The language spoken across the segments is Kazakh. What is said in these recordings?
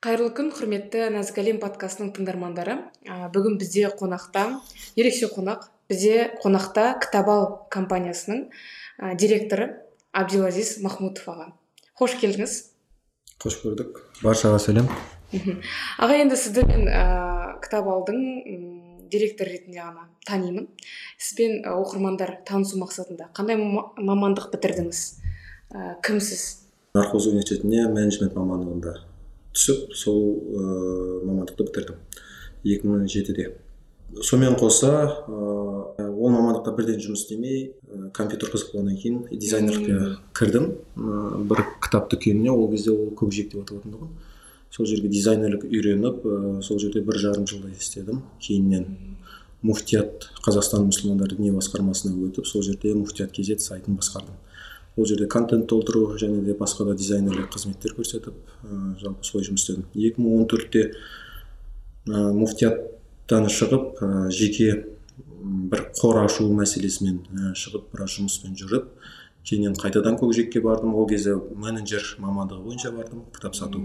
қайырлы күн құрметті нәзік әлем подкастының тыңдармандары. Бүгін бізде қонақта ерекше қонақ бізде қонақта кітабал компаниясының директоры абдилазиз махмутов аға. Қош келдіңіз. Қош көрдік. Баршаға сәлем. Аға енді сізді мен ә, кітабалдың директор ретінде ғана танимын. Сізбен оқырмандар танысу мақсатында қандай мамандық бітірдіңіз? Ә, кімсіз? Нархоз университетіне менеджмент мамандығында түсіп сол ә, мамандықты бітірдім. 2007-де сонымен қоса ә, ол мамандықта бірден жұмыс істемей ә, компьютер қызық болғаннан кейін дизайнерлікке кірдім. Ә, бір кітап дүкеніне ол кезде ол көкжиек деп аталатын тұғын сол жерге дизайнерлік үйреніп ә, сол жерде бір жарым жылдай істедім. Кейіннен муфтият қазақстан мұсылмандар діни басқармасына өтіп сол жерде муфтият kz сайтын басқардым. Ол жерде контент толтыру және де басқа да дизайнерлік қызметтер көрсетіп ә, жалпы солай жұмыс істедім. 2014-те ә, муфтияттан шығып ә, жеке бір қор ашу мәселесімен ә, шығып біраз жұмыспен жүріп кейіннен қайтадан көкжиекке бардым. Ол кезде менеджер мамандығы бойынша бардым кітап сату.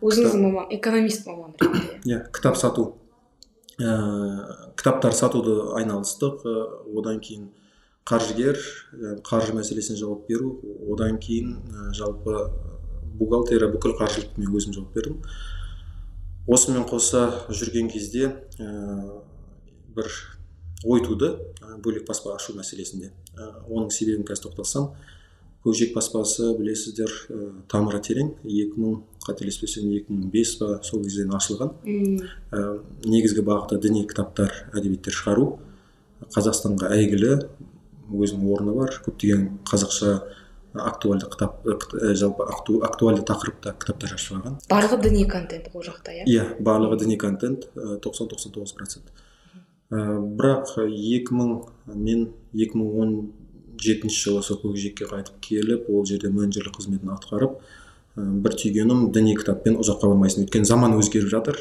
Өзіңіз маман экономист маман ретінде? Иә кітап сату. Ә, кітаптар сатуды айналыстық одан кейін қаржыгер қаржы мәселесіне жауап беру. Одан кейін жалпы бухгалтерия бүкіл қаржылықты мен өзім жауап бердім. Осымен қоса жүрген кезде ә, бір ой туды бөлек баспа ашу мәселесінде. Ә, оның себебін қазір тоқталсам көкжиек баспасы білесіздер ә, тамыры терең. 2000 қателеспесем 2005 па сол кезден ашылған. Ә, негізгі бағыты діни кітаптар әдебиеттер шығару. Қазақстанға әйгілі өзінің орны бар. Көптеген қазақша актуальды кітап жалпы актуальды тақырыпта кітаптар жазып шығарған барлығы діни контент ол жақта иә? Иә барлығы діни контент тоқсан тоқсан тоғыз процент. Бірақ екі мың мен екі мың он жетінші жылы сол көкжиекке қайтып келіп ол жерде менеджерлік қызметін атқарып бір түйгенім діни кітаппен ұзаққа бармайсың. Өйткені заман өзгеріп жатыр.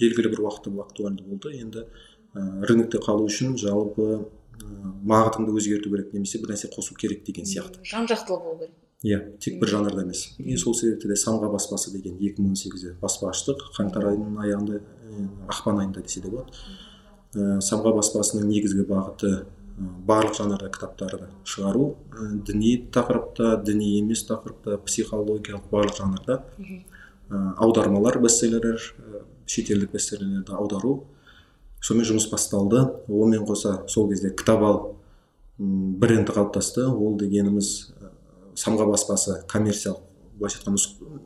Белгілі бір уақытта бұл актуальды болды. Енді рынокте қалу үшін жалпы бағытыңды өзгерту керек немесе бір нәрсе қосу керек деген сияқты. Жан жақтылы болу керек. Иә тек бір жанрда емес. И сол себепті де самға баспасы деген 2018-де баспа аштық. Қаңтар айының аяғында ақпан айында десе де болады. Ә, самға баспасының негізгі бағыты барлық жанрда кітаптарды шығару ә, діни тақырыпта діни емес тақырыпта психологиялық барлық жанрда ә, аудармалар бестселлерлер шетелдік бестселлерлерді аудару сонымен жұмыс басталды. Онымен қоса сол кезде кітап ал бренді қалыптасты. Ол дегеніміз самға баспасы коммерциялық былайша айтқанда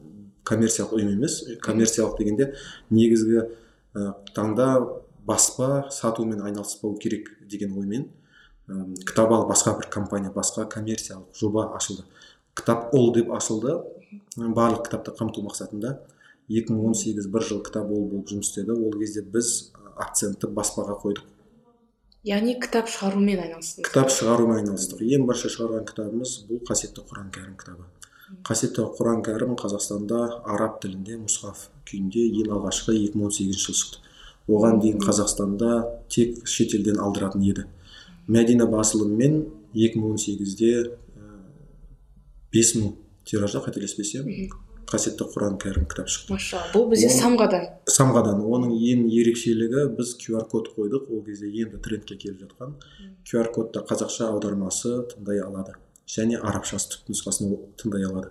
коммерциялық ұйым емес. Коммерциялық дегенде негізгі таңда баспа сатумен айналыспау керек деген оймен ә, кітап ал басқа бір компания басқа коммерциялық жоба ашылды. Кітап ол деп ашылды. Барлық кітапты қамту мақсатында 2018 бір жыл кітап ол болып жұмыс істеді. Ол кезде біз акцентті баспаға қойдық. Яғни кітап шығарумен айналыстыңыз кітап шығарумен айналыстық. Ең бірінші шығарған кітабымыз бұл қасиетті құран кәрім кітабы. Қасиетті құран кәрім қазақстанда араб тілінде мұсхаф күйінде ең алғашқы 2018 жылы шықты. Оған дейін қазақстанда тек шетелден алдыратын еді. Мәдина басылымымен 2018-де бес мың тиражда қателеспесем қасиетті құран кәрім кітап шықты. Машалла бұл бізде самғадан. самғадан. Оның ең ерекшелігі біз qr код қойдық. Ол кезде енді трендке келіп жатқан. Qr кодта қазақша аудармасы тыңдай алады. Және арабшасы нұсқасын тыңдай алады.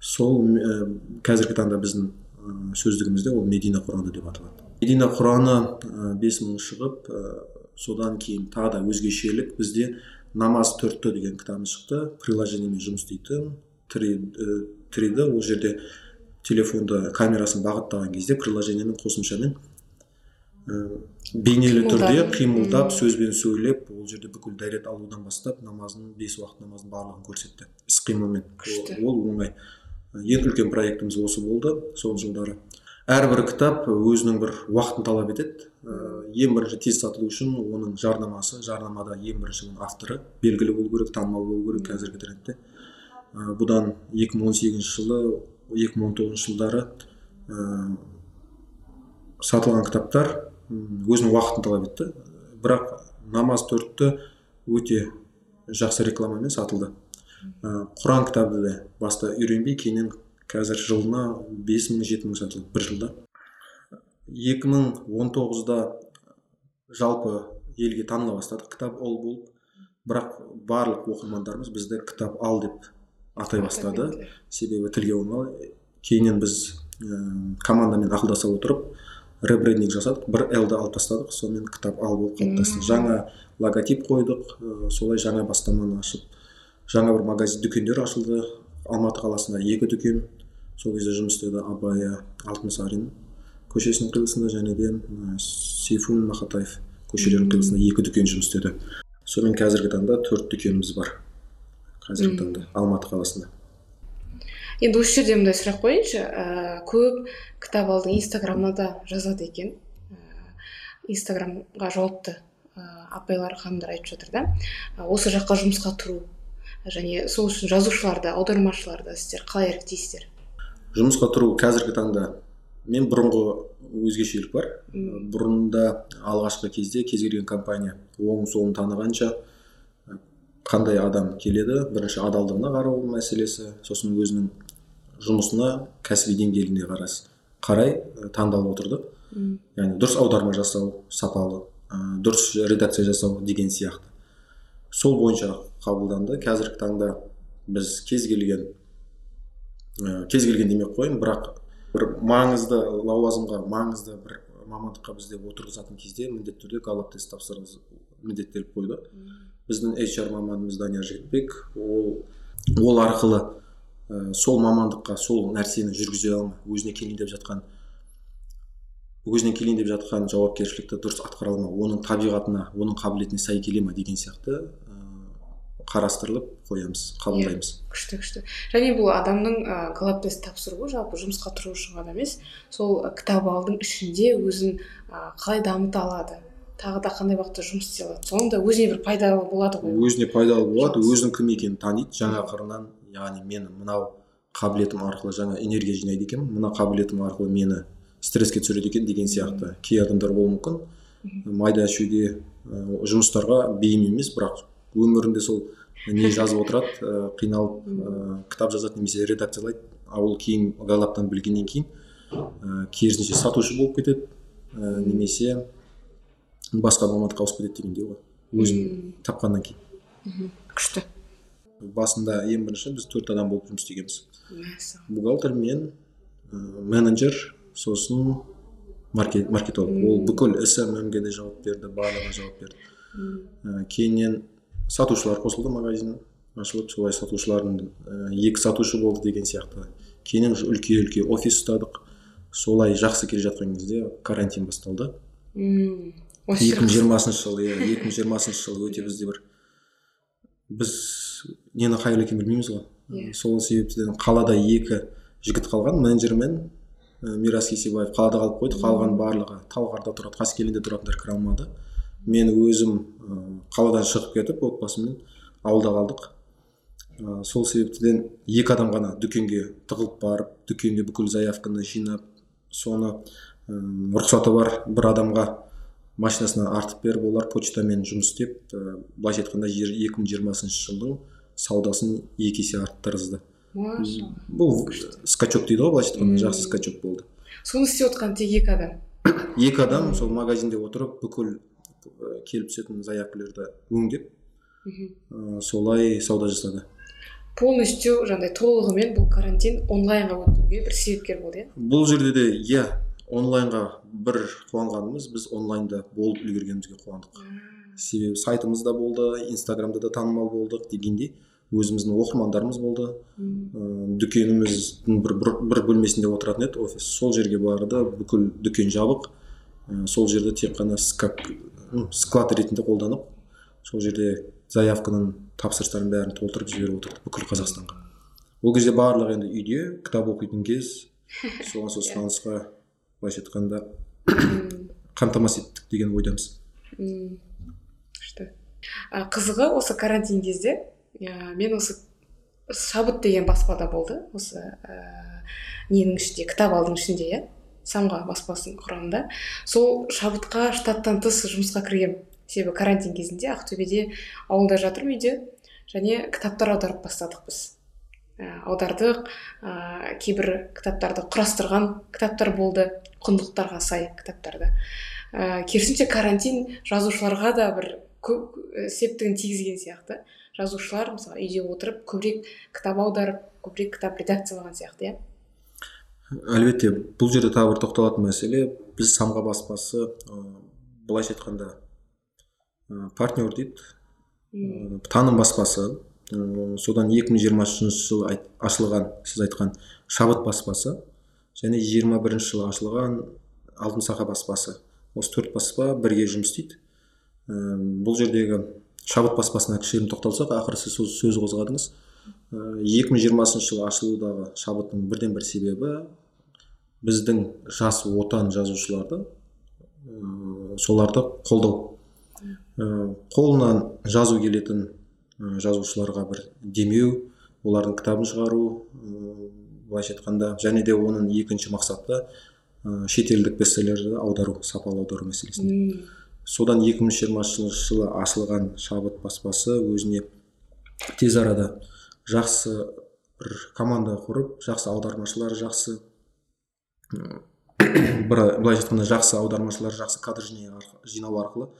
Сол ә, қазіргі таңда біздің ә, сөздігімізде ол медина құраны деп аталады. Медина құраны бес мың шығып ә, содан кейін тағы да өзгешелік бізде намаз төртті деген кітабымыз шықты. Приложениемен жұмыс істейтін тіреді ол жерде телефонды камерасын бағыттаған кезде приложениенің қосымшамен ә, бейнелі түрде қимылдап сөзбен сөйлеп ол жерде бүкіл дәрет алудан бастап намазын бес уақыт намазын барлығын көрсетті іс қимылмен. ол, ол оңай. Ең үлкен проектіміз осы болды сол жылдары. Әрбір кітап өзінің бір уақытын талап етеді. Ә, ең бірінші тез сатылу үшін оның жарнамасы жарнамада ең бірінші авторы белгілі болу керек танымал болу керек қазіргі трендте. Бұдан 2018 жылы 2019 жылдары ә, сатылған кітаптар өзінің уақытын талап етті. Бірақ намаз төртті өте жақсы рекламамен сатылды ә, құран кітабы да баста үйренбей кейіннен қазір жылына бес мың жеті мың сатылады бір жылда. екі мың он тоғызда жалпы елге таныла бастадық кітап ол болып. Бірақ барлық оқырмандарымыз бізді кітап ал деп атай бастады. себебі тілге оңай кейіннен біз ә, командамен ақылдаса отырып ребрендинг жасадық. Бір лды алып тастадық. Сонымен кітап ал болып қалыптасты. Жаңа логотип қойдық. Ә, солай жаңа бастаманы ашып жаңа бір магазин дүкендер ашылды. Алматы қаласында екі дүкен. Сол кезде жұмыс істеді абая алтынсарин көшесінің қиылысында және де сейфуллин мақатаев көшелерінің қиылысында екі дүкен жұмыс істеді. Сонымен қазіргі таңда төрт дүкеніміз бар. Қазіргі таңда алматы қаласында. Енді осы жерде мындай сұрақ қояйыншы ә, көп кітап алдың инстаграмына да жазады екен. Ә, инстаграмға жауапты ә, апайлар ханымдар айтып жатыр да. Осы жаққа жұмысқа тұру және сол үшін жазушыларды аудармашыларды сіздер қалай іріктейсіздер жұмысқа тұру қазіргі таңда мен бұрынғы өзгешелік бар. Бұрында алғашқы кезде кез келген компания оң солын танығанша қандай адам келеді бірінші адалдығына қарау мәселесі сосын өзінің жұмысына кәсіби деңгейіне қарас қарай таңдалып отырды яғни дұрыс аударма жасау сапалы ә, дұрыс редакция жасау деген сияқты. Сол бойынша қабылданды. Қазіргі таңда біз кез келген ә, кез келген демек қояйын бірақ бір маңызды лауазымға маңызды бір мамандыққа бізде отырғызатын кезде міндетті түрде галлап тест тапсыруымыз міндеттеліп қойды. Біздің HR маманымыз данияр жігітбек ол ол арқылы ә, сол мамандыққа сол нәрсені жүргізе алма өзіне келейін деп жатқан өзіне келейін деп жатқан жауапкершілікті дұрыс атқара алма оның табиғатына оның қабілетіне сай келе ма деген сияқты ә, қарастырылып қоямыз қабылдаймыз. Иә, күшті күшті. Және бұл адамның ә, галап тест тапсыруы жалпы жұмысқа тұру үшін ғана емес сол кітап алдың ішінде өзін ә, қалай дамыта алады? Тағы да қандай уақытта жұмыс істей алады? Соның да өзіне бір пайдалы болады ғой. Өзіне пайдалы болады өзінің кім екенін таниды. Жаңа қырынан яғни мен мынау қабілетім арқылы жаңа энергия жинайды екенмін мына қабілетім арқылы мені стресске түсіреді екен деген сияқты кей адамдар болуы мүмкін. Майда шүйде жұмыстарға бейім емес бірақ өмірінде сол не жазып отырады қиналып ә, кітап жазады немесе редакциялайды. Ал ол кейін галаптан білгеннен кейін ә, керісінше сатушы болып кетеді ә, немесе басқа мамандыққа ауысып кетеді дегендей ғой. Өзін тапқаннан кейін. Күшті. Басында ең бірінші біз төрт адам болып жұмыс істегенбіз. Бухгалтер мен менеджер сосын маркет, маркетолог. Ол бүкіл сммге де жауап берді барлығына жауап берді. Ә, кейіннен сатушылар қосылды магазин ашылып солай сатушылардың ә, екі сатушы болды деген сияқты. Кейіннен уже үлкен үлкен офис ұстадық. Солай жақсы келе жатқан кезде карантин басталды. Екі мың жиырмасыншы жыл иә екі мың жиырмасыншы жыл өте бізде бір біз нені қайырлы екенін білмейміз ғой. Yeah. Иә. сол себептен қалада екі жігіт қалған менеджер мен мирас кесебаев. Қалада қалып қойды қалған барлығы. Талғарда тұрады қаскелеңде тұратындар кіре алмады. Мен өзім қаладан шығып кетіп отбасыммен ауылда қалдық. Ә, сол себептен екі адам ғана дүкенге тығылып барып дүкенде бүкіл заявканы жинап соны ә, рұқсаты бар бір адамға машинасына артып беріп олар почтамен жұмыс істеп ә, былайша айтқанда екі мың жиырмасыншы жылдың саудасын екі есе арттырғызды. Бұл скачок дейді ғой былайша айтқанда жақсы скачок болды. Соны істеп отқан тек екі адам? Екі адам сол магазинде отырып бүкіл келіп түсетін заявкалерді өңдеп ә, солай сауда жасады. Полностью жаңағыдай толығымен бұл карантин онлайнға өтуге бір себепкер болды иә? Бұл жерде де иә онлайнға бір қуанғанымыз біз онлайнда болып үлгергенімізге қуандық. Себебі сайтымыз да болды инстаграмда да танымал болдық дегендей өзіміздің оқырмандарымыз болды. Ә, дүкеніміздің бір, бір, бір бөлмесінде отыратын еді офис. Сол жерге барды бүкіл дүкен жабық. Ә, сол жерде тек қана скак, склад ретінде қолданып сол жерде заявканың тапсырыстарын бәрін толтырып жіберіп отырдық бүкіл қазақстанға. Ол кезде барлығы енді үйде кітап оқитын кез соған сол сұранысқа былайша айтқанда қамтамасыз еттік деген ойдамыз. Күшті. Қызығы осы карантин кезде ә, мен осы шабыт деген баспада болды. Осы ә, ненің ішінде кітап алдың ішінде иә самға баспасының құрамында. Сол шабытқа штаттан тыс жұмысқа кіргем себебі карантин кезінде ақтөбеде ауылда жатырмын үйде және кітаптар аударып бастадық біз. Аудардық ә, кейбір кітаптарды құрастырған кітаптар болды құндылықтарға сай кітаптарды. Ә, керісінше карантин жазушыларға да бір көп септігін тигізген сияқты. Жазушылар мысалы үйде отырып көбірек кітап аударып көбірек кітап редакциялаған сияқты иә. Әлбетте бұл жерде тағы бір тоқталатын мәселе біз самға баспасы ә, былайша айтқанда ә, партнер дейді. Ә, таным баспасы. ә, содан 2020 жылы ашылған сіз айтқан шабыт баспасы және 21 жылы ашылған алтын сақа баспасы осы төрт баспа бірге жұмыс істейді. Бұл жердегі шабыт баспасына кішігірім тоқталсақ ақыры сіз сөз қозғадыңыз екі мың жиырмасыншы жылы ашылудағы шабыттың бірден бір себебі біздің жас отан жазушыларды соларды қолдау. Қолынан жазу келетін жазушыларға бір демеу олардың кітабын шығару былайша айтқанда және де оның екінші мақсаты ә, шетелдік бестселлерді аудару сапалы аудару мәселесінде. Содан 2020 жылы ашылған шабыт баспасы өзіне тез арада жақсы бір команда құрып жақсы аудармашылар жақсы бір былайша айтқанда жақсы аудармашылар жақсы кадр жинау арқылы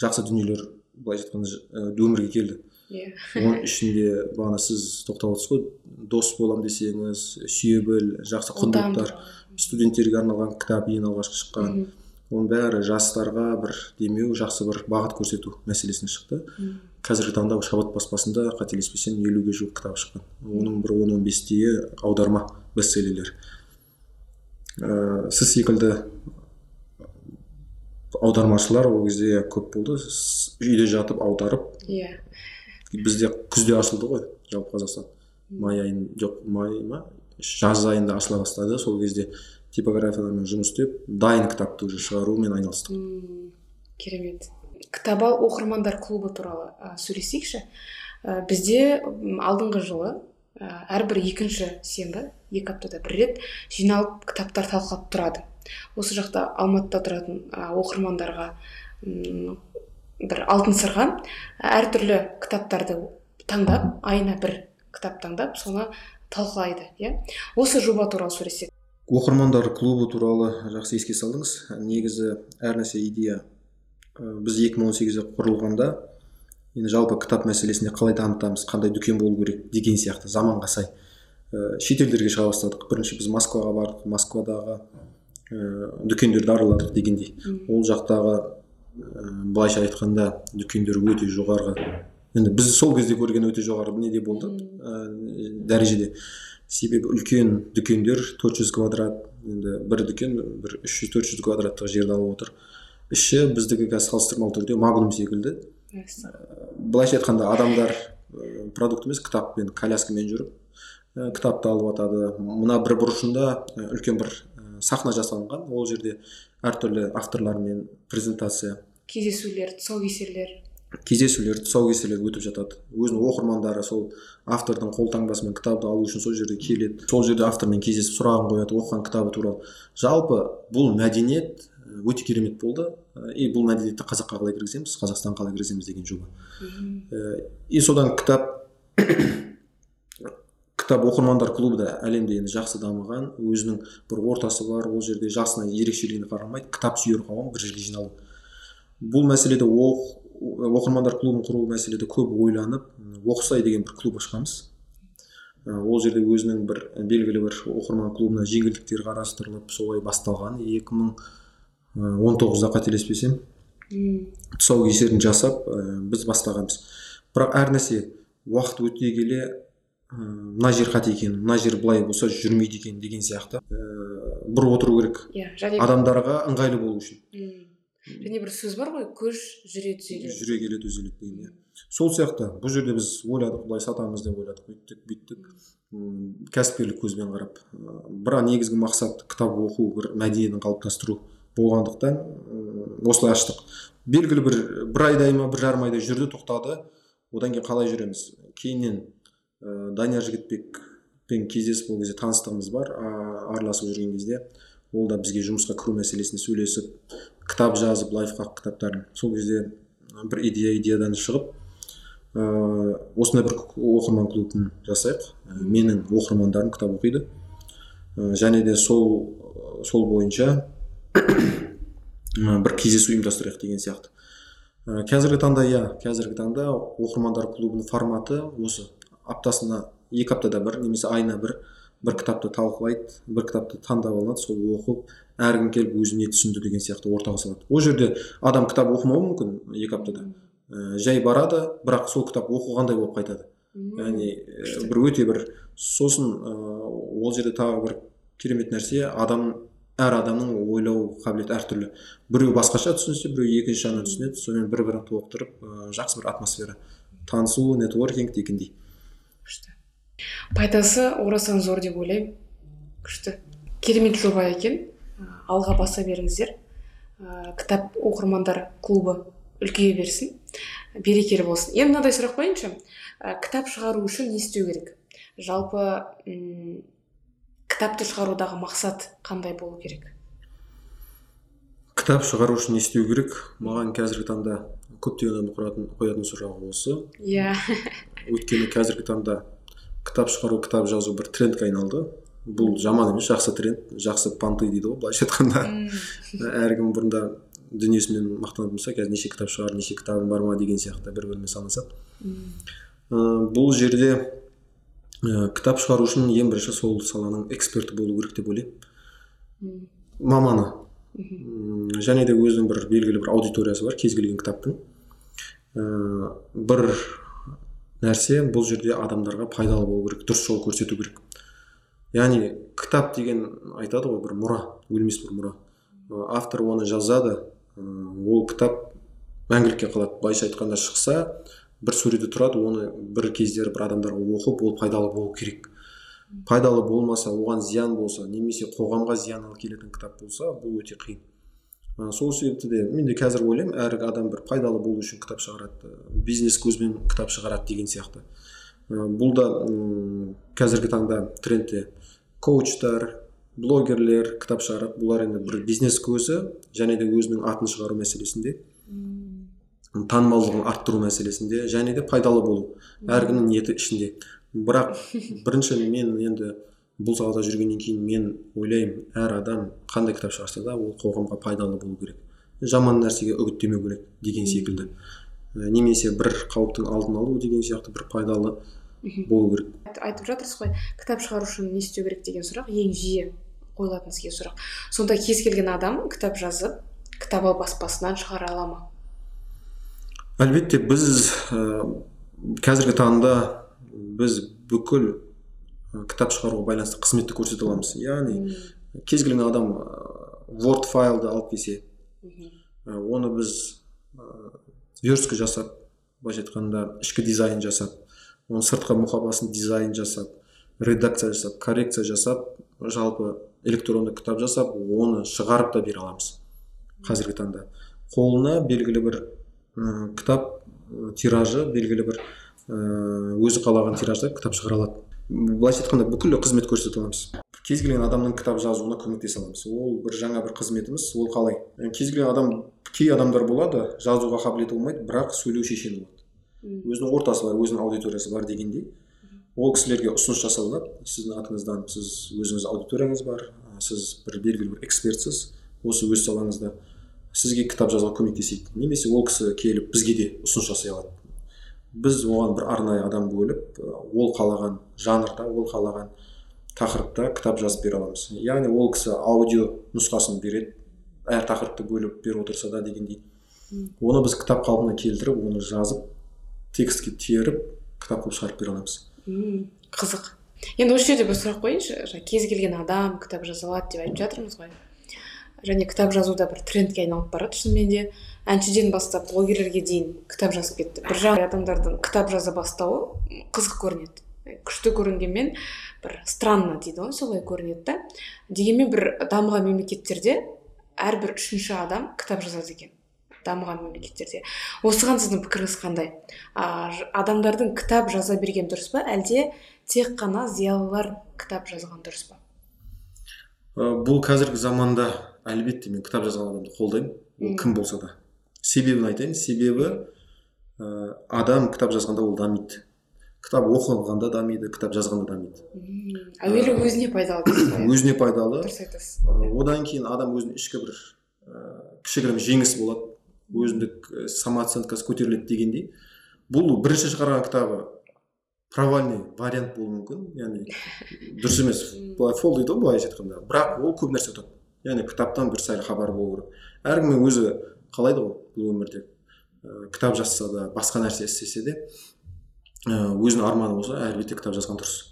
жақсы дүниелер былайша айтқанда өмірге келді. Иә оның ішінде бағана сіз тоқтап отырсыз ғой дос болам десеңіз сүйе біл жақсы құндылықтар студенттерге арналған кітап ең алғашқы шыққан. Оның бәрі жастарға бір демеу жақсы бір бағыт көрсету мәселесіне шықты. Қазіргі таңда шабыт баспасында қателеспесем елуге жуық кітап шыққан. Оның бір он он бестейі аударма бестселлерлер. Ә, сіз секілді аудармашылар ол кезде көп болды. Үйде жатып аударып иә yeah. Бізде күзде ашылды ғой жалпы қазақстан. Май айын жоқ май ма? Жаз айында ашыла бастады. Сол кезде типографиялармен жұмыс істеп дайын кітапты уже шығарумен айналыстық. Керемет. Кітап ал оқырмандар клубы туралы ә, сөйлесейікші. Ә, бізде алдыңғы жылы ә, әрбір екінші сенбі екі аптада бір рет жиналып кітаптар талқылап тұрады. Осы жақта алматыда тұратын ә, оқырмандарға бір алтын сырға әртүрлі кітаптарды таңдап айына бір кітап таңдап соны талқылайды иә. Осы жоба туралы сөйлесек оқырмандар клубы туралы жақсы еске салдыңыз. Негізі әр нәрсе идея біз 2018-де құрылғанда енді жалпы кітап мәселесіне қалай дамытамыз қандай дүкен болу керек деген сияқты заманға сай ә, шетелдерге шыға бастадық. Бірінші біз москваға бардық москвадағы ә, дүкендерді араладық дегендей. Ол жақтағы былайша айтқанда дүкендер өте жоғарғы. Енді біз сол кезде көрген өте жоғары неде болды ә, дәрежеде. Себебі үлкен дүкендер 400 квадрат енді бір дүкен бір 300 400 квадраттық жерді алып отыр. Іші біздікі қазір салыстырмалы түрде магнум секілді. Ә, былайша айтқанда адамдар ә, продукт емес кітаппен коляскамен жүріп ә, кітапты алып жатады мына бір бұрышында ә, үлкен бір ә, сахна жасалынған. Ол жерде әртүрлі авторлармен презентация кездесулер тұсаукесерлер. Кездесулер тұсаукесерлер өтіп жатады. Өзінің оқырмандары сол автордың қолтаңбасымен кітапты алу үшін сол жерге келеді. Сол жерде автормен кездесіп сұрағын қояды оқыған кітабы туралы. Жалпы бұл мәдениет өте керемет болды. И бұл мәдениетті қазаққа қалай кіргіземіз? Қазақстанға қалай кіргіземіз деген жоба. И содан кітап кітап оқырмандар клубы да әлемде енді жақсы дамыған. Өзінің бір ортасы бар ол жерде жасына ерекшелігіне қарамайды. Кітап сүйер қауым бір жерге жиналу бұл мәселеде оқ оқырмандар клубын құру мәселеде көп ойланып оқысай деген бір клуб ашқанбыз. Ол жерде өзінің бір белгілі бір оқырман клубына жеңілдіктер қарастырылып солай басталған. 2019-да қателеспесем тұсаукесерін жасап біз бастағанбыз. Бірақ әр нәрсе уақыт өте келе мына жер қате екен мына жер былай болса жүрмейді екен деген сияқты. Бір отыру керек. Иә адамдарға ыңғайлы болу үшін. Және бір сөз бар ғой көш жүре түзеледі жүре келе түзеледі деген иә сол сияқты бұл жерде біз ойладық былай сатамыз деп ойладық өйттік бүйттік. Кәсіпкерлік көзбен қарап бірақ негізгі мақсат кітап оқу бір мәдениетін қалыптастыру болғандықтан осылай аштық. Белгілі бір бір айдай ма бір жарым айдай жүрді тоқтады. Одан кейін қалай жүреміз? Кейіннен ә, данияр жігітбекпен кездесіп ол кезде таныстығымыз бар араласып жүрген кезде ол да бізге жұмысқа кіру мәселесіне сөйлесіп кітап жазып лайфхак кітаптарын. Сол кезде бір идея идеядан шығып ыыы осындай бір оқырман клубын жасайық. Менің оқырмандарым кітап оқиды. Және де сол сол бойынша бір кездесу ұйымдастырайық деген сияқты. Ә, қазіргі таңда иә қазіргі таңда оқырмандар клубының форматы осы. Аптасына екі аптада бір немесе айына бір бір кітапты талқылайды бір кітапты таңдап алынады сол оқып әркім келіп өзі не түсінді деген сияқты ортаға салады. Ол жерде адам кітап оқымауы мүмкін екі аптада. Ә, жай барады бірақ сол кітап оқығандай болып қайтады. Яғни ә, бір өте бір сосын ә, ол жерде тағы бір керемет нәрсе адам әр адамның ойлау қабілеті әртүрлі. Біреу басқаша түсінсе біреу екінші жағынан түсінеді. Сонымен бір бірін толықтырып ә, жақсы бір атмосфера. Танысу нетворкинг дегендей. Күшті. Пайдасы орасан зор деп ойлаймын. Күшті. Керемет жоба екен. Алға баса беріңіздер. Ә, кітап оқырмандар клубы үлкейе берсін берекелі болсын. Енді мынадай сұрақ қояйыншы ә, кітап шығару үшін не істеу керек? Жалпы ұм, кітапты шығарудағы мақсат қандай болу керек? Кітап шығару үшін не істеу керек? Маған қазіргі таңда көптеген адам қоятын, қоятын сұрағы осы. Иә. Өйткені қазіргі таңда кітап шығару кітап жазу бір трендке айналды. Бұл жаман емес жақсы тренд жақсы понты дейді ғой былайша айтқанда. Әркім бұрында дүниесімен мақтанатын болса қазір неше кітап шығар неше кітабым бар ма деген сияқты бір бірімен санасады ә, бұл жерде ә, кітап шығару үшін ең бірінші сол саланың эксперті болу керек деп ойлаймын. Маманы. Және де өзінің бір белгілі бір аудиториясы бар кез келген кітаптың. Ә, бір нәрсе бұл жерде адамдарға пайдалы болу керек дұрыс жол көрсету керек. Яғни кітап деген айтады ғой бір мұра өлмес бір мұра. Автор оны жазады ол кітап мәңгілікке қалады. Былайша айтқанда шықса бір суреті тұрады оны бір кездері бір адамдарға оқып ол пайдалы болу керек. Пайдалы болмаса оған зиян болса немесе қоғамға зиян келетін кітап болса бұл өте қиын. Сол себепті де мен де қазір ойлаймын әр адам бір пайдалы болу үшін кітап шығарады бизнес көзбен кітап шығарады деген сияқты. Бұл да қазіргі таңда трендте. Коучтар блогерлер кітап шығарады бұлар енді бір бизнес көзі және де өзінің атын шығару мәселесінде. Танымалдығын арттыру мәселесінде және де пайдалы болу. Әркімнің ниеті ішінде. Бірақ бірінші мен енді бұл салада жүргеннен кейін мен ойлаймын әр адам қандай кітап шығарса да ол қоғамға пайдалы болу керек. Жаман нәрсеге үгіттемеу керек деген секілді. Немесе бір қауіптің алдын алу деген сияқты бір пайдалы болу керек. Айтып жатырсыз ғой кітап шығару үшін не істеу керек деген сұрақ ең жиі қойылатын сізге сұрақ. Сонда кез келген адам кітап жазып кітап баспасынан шығара ала ма? Әлбетте біз ә, қазіргі таңда біз бүкіл кітап шығаруға байланысты қызметті көрсете аламыз. Яғни кез келген адам word файлды алып келсе оны біз верстка жасап былайша айтқанда ішкі дизайн жасап сыртқы мұқабасын дизайн жасап редакция жасап коррекция жасап жалпы электронды кітап жасап оны шығарып та бере аламыз қазіргі таңда. Қолына белгілі бір ә, кітап тиражы белгілі бір өзі қалаған тиражда кітап шығара алады. Былайша айтқанда бүкіл қызмет көрсете аламыз. Кез келген адамның кітап жазуына көмектесе аламыз. Ол бір жаңа бір қызметіміз ол қалай? Кез келген адам кей адамдар болады жазуға қабілеті болмайды бірақ сөйлеу шешен болады. Өзінің ортасы бар өзінің аудиториясы бар дегендей ол кісілерге ұсыныс жасалынады сіздің атыңыздан сіз өзіңіз аудиторияңыз бар сіз бір белгілі бір экспертсіз осы өз салаңызда сізге кітап жазуға көмектесейік. Немесе ол кісі келіп бізге де ұсыныс жасай алады. Біз оған бір арнайы адам бөліп ол қалаған жанрда ол қалаған тақырыпта кітап жазып бере аламыз. Яғни ол кісі аудио нұсқасын береді әр тақырыпты бөліп беріп отырса да дегендей. Оны біз кітап қалпына келтіріп оны жазып текстке теріп кітап қылып шығарып бере аламыз. Қызық. Енді осы жерде бір сұрақ қояйыншы. Кез келген адам кітап жаза алады деп айтып жатырмыз ғой. Және кітап жазу да бір трендке айналып барады шынымен де. Әншіден бастап блогерлерге дейін кітап жазып кетті. Бір жағынан адамдардың кітап жаза бастауы қызық көрінеді. Күшті көрінгенмен бір странно дейді ғой солай көрінеді да. Дегенмен бір дамыған мемлекеттерде әрбір үшінші адам кітап жазады екен. Дамыған мемлекеттерде. Осыған сіздің пікіріңіз қандай? А, адамдардың кітап жаза берген дұрыс па? Әлде тек қана зиялылар кітап жазған дұрыс па? Бұл қазіргі заманда әлбетте мен кітап жазған адамды қолдаймын. Ол кім болса да. Себебін айтайын. Себебі ә, адам кітап жазғанда ол дамиды. Кітап оқығанда дамиды кітап жазғанда дамиды. Әуелі өзіне пайдалы өзіне пайдалы. Дұрыс айтасыз. Одан кейін адам өзінің ішкі бір ә, кішігірім жеңіс болады. Өзіндік ә, самооценкасы көтеріледі дегендей. Бұл бірінші шығарған кітабы провальный вариант болуы мүмкін. Яғни дұрыс емес. Былай фол дейді ғой былайша айтқанда. Бірақ ол көп нәрсе ұтады. Яғни кітаптан бір сәл хабар болу керек. Әркім өзі қалайды ғой бұл өмірде. Ә, кітап жазса да басқа нәрсе істесе де ә, өзінің арманы болса әлбетте кітап жазған дұрыс.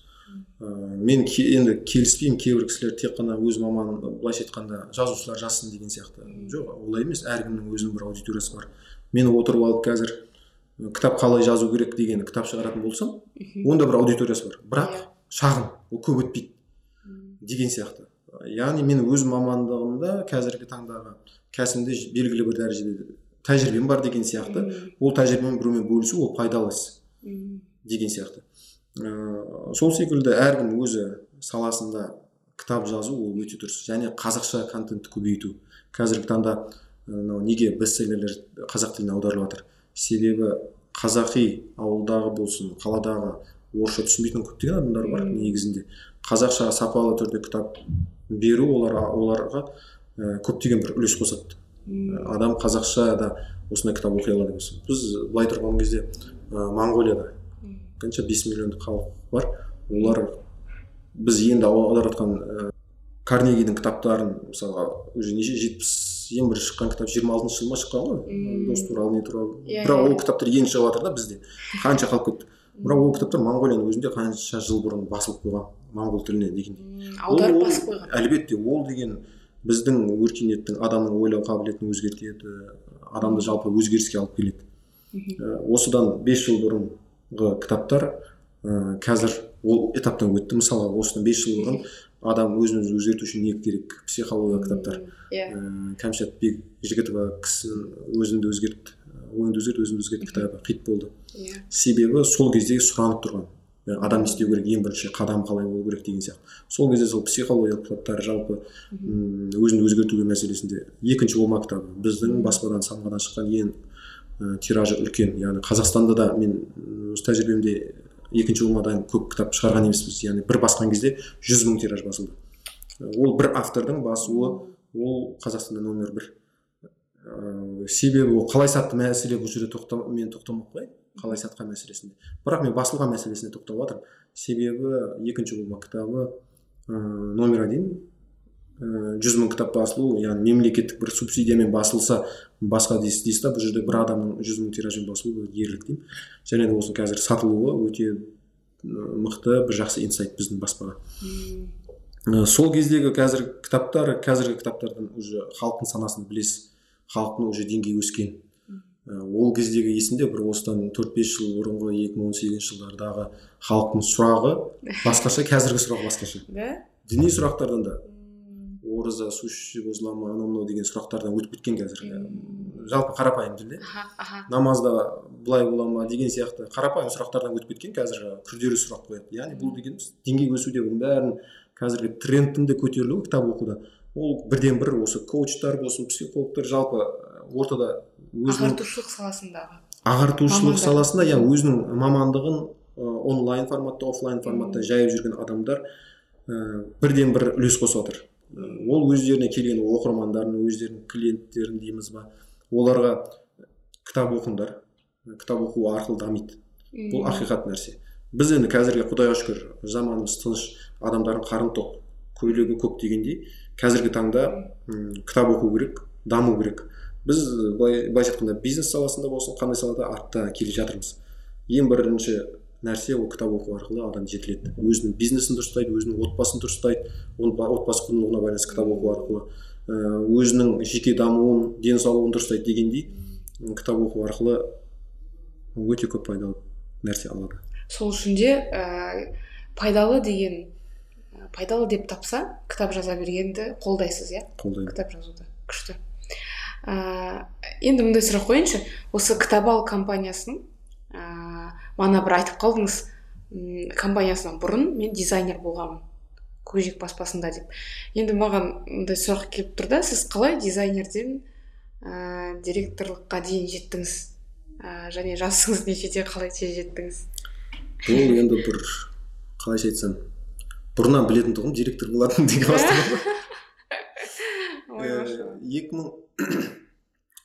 Ә, мен ке- енді келіспеймін кейбір кісілер тек қана өз маманы былайша айтқанда жазушылар жазсын деген сияқты. Жоқ олай емес әркімнің өзінің бір аудиториясы бар. Мен отырып алып қазір кітап қалай жазу керек деген кітап шығаратын болсам онда бір аудиториясы бар. Бірақ Иә. шағын ол көп өтпейді деген сияқты. Яғни мен өз мамандығымда қазіргі таңдағы кәсібімде белгілі бір дәрежеде тәжірибем бар деген сияқты. Ол тәжірибемен біреумен бөлісу ол пайдалы іс деген сияқты. Ыыы сол секілді әркім өзі саласында кітап жазу ол өте дұрыс. Және қазақша контентті көбейту. Қазіргі таңда мынау неге бестселлерлер қазақ тіліне аударылып жатыр? Себебі қазақи ауылдағы болсын қаладағы орысша түсінбейтін көптеген адамдар бар негізінде. Қазақша сапалы түрде кітап беру олар оларға ә, көптеген бір үлес қосады. Адам қазақша да осындай кітап оқи алады біз былай тұрған кезде ә, моңғолияда. Қанша бес миллиондық халық бар. Олар біз енді аударып жатқан ә, карнегидің кітаптарын мысалға уже неше жетпіс ең бірінші шыққан кітап жиырма алтыншы жылы ма шыққан ғой? Дос туралы не туралы. Иә, бірақ иә. ол кітаптар енді шығып жатыр да бізде. Қанша қалып кетті бірақ ол кітаптар моңғолияның өзінде қанша жыл бұрын басылып қойған моңғол тіліне дегендей аударып басып қойған. әлбетте ол деген біздің өркениеттің адамның ойлау қабілетін өзгертеді адамды жалпы өзгеріске алып келеді. Ә, осыдан 5 жыл бұрынғы кітаптар ә, қазір ол этаптан өтті. Мысалы осыдан 5 жыл бұрын адам өзін өзі өзгерту үшін не керек? Психология кітаптар. Иә. Ә, кәмшат бекжігітова кісінің өзіңді өзгерт ойыңды өзгерт өзіңді өзгерт кітабы хит болды. Иә. Себебі сол кезде сұранып тұрған. Адам не істеу керек ең бірінші қадам қалай болу керек деген сияқты. Сол кезде сол психологиялық кітаптар жалпы өзін өзгертуге мәселесінде екінші болма кітабы. Біздің баспадан самғадан шыққан ең ә, тиражы үлкен. Яғни қазақстанда да мен өз тәжірибемде екінші болмадан көп кітап шығарған емеспіз яғни бір басқан кезде жүз мың тираж басылды. Ә, ол бір автордың басуы ол қазақстанда номер бір. Ыыы себебі ол қалай сатты мәселе бұл жерде тоқтам мен тоқтамай қояйын қалай сатқан мәселесінде. Бірақ мен басылған мәселесіне тоқталып жатырмын себебі екінші болма кітабы ыыы номер один жүз мың кітап басылу яғни мемлекеттік бір субсидиямен басылса басқа дейсіз дейсіз да бұл жерде бір адамның жүз мың тиражбен басылуы бұл ерлік деймін және де осы қазір сатылуы өте мықты бір жақсы инсайт біздің баспаға. Ә, сол кездегі қазіргі кітаптар қазіргі кітаптардан уже халықтың санасын білесіз халықтың уже деңгейі өскен. Ә, ол кездегі есімде бір осыдан төрт бес жыл бұрынғы екі мың он сегізінші жылдардағы халықтың сұрағы басқаша қазіргі сұрақ басқаша. Да? Діни сұрақтардан да. Ораза сущий возле ма анау мынау деген сұрақтардан өтіп кеткен қазір. Жалпы қарапайым тілде. Намазда былай бола ма деген сияқты қарапайым сұрақтардан өтіп кеткен қазір күрделі сұрақ қояды. Яғни бұл дегеніміз деңгей өсуде бұның бәрін қазіргі трендтің де көтерілуі кітап оқуда. Ол бірден бір осы коучтар болсын психологтар жалпы ортада өзінің ағартушылық саласындағы ағартушылық саласында иә өзінің мамандығын онлайн форматта офлайн форматта жайып жүрген адамдар ә, бірден бір үлес қосып жатыр ол өздеріне келген оқырмандарын өздерінің клиенттерін дейміз ба оларға кітап оқыңдар. Кітап оқу арқылы дамиды. Бұл ақиқат нәрсе. Біз енді қазіргі құдайға шүкір заманымыз тыныш адамдардың қарны тоқ көйлегі көк дегендей қазіргі таңда кітап оқу керек даму керек. Біз былай былайша айтқанда бизнес саласында болсын қандай салада артта келе жатырмыз. Ең бірінші нәрсе ол кітап оқу арқылы адам жетіледі. Өзінің бизнесін дұрыстайды өзінің отбасын дұрыстайды оның ба- отбасы құндылығына байланысты кітап оқу арқылы өзінің жеке дамуын денсаулығын дұрыстайды дегендей кітап оқу арқылы өте көп пайдалы нәрсе алады. Сол үшін де ә, пайдалы деген пайдалы деп тапса кітап жаза бергенді қолдайсыз иә? Қолдаймын. Кітап жазуды. Күшті. Ә, енді мындай сұрақ қояйыншы. Осы кітабал компаниясының ә, мана бір айтып қалдыңыз м, компаниясынан бұрын мен дизайнер болғанмын көжек баспасында деп. Енді маған мындай сұрақ келіп тұр да сіз қалай дизайнерден ә, директорлыққа дейін жеттіңіз? Ә, және жасыңыз нешеде қалай тез жеттіңіз? Бұл енді бір қалайша айтсам бұрыннан білетін тұғым директор болатын деген басталды екі мың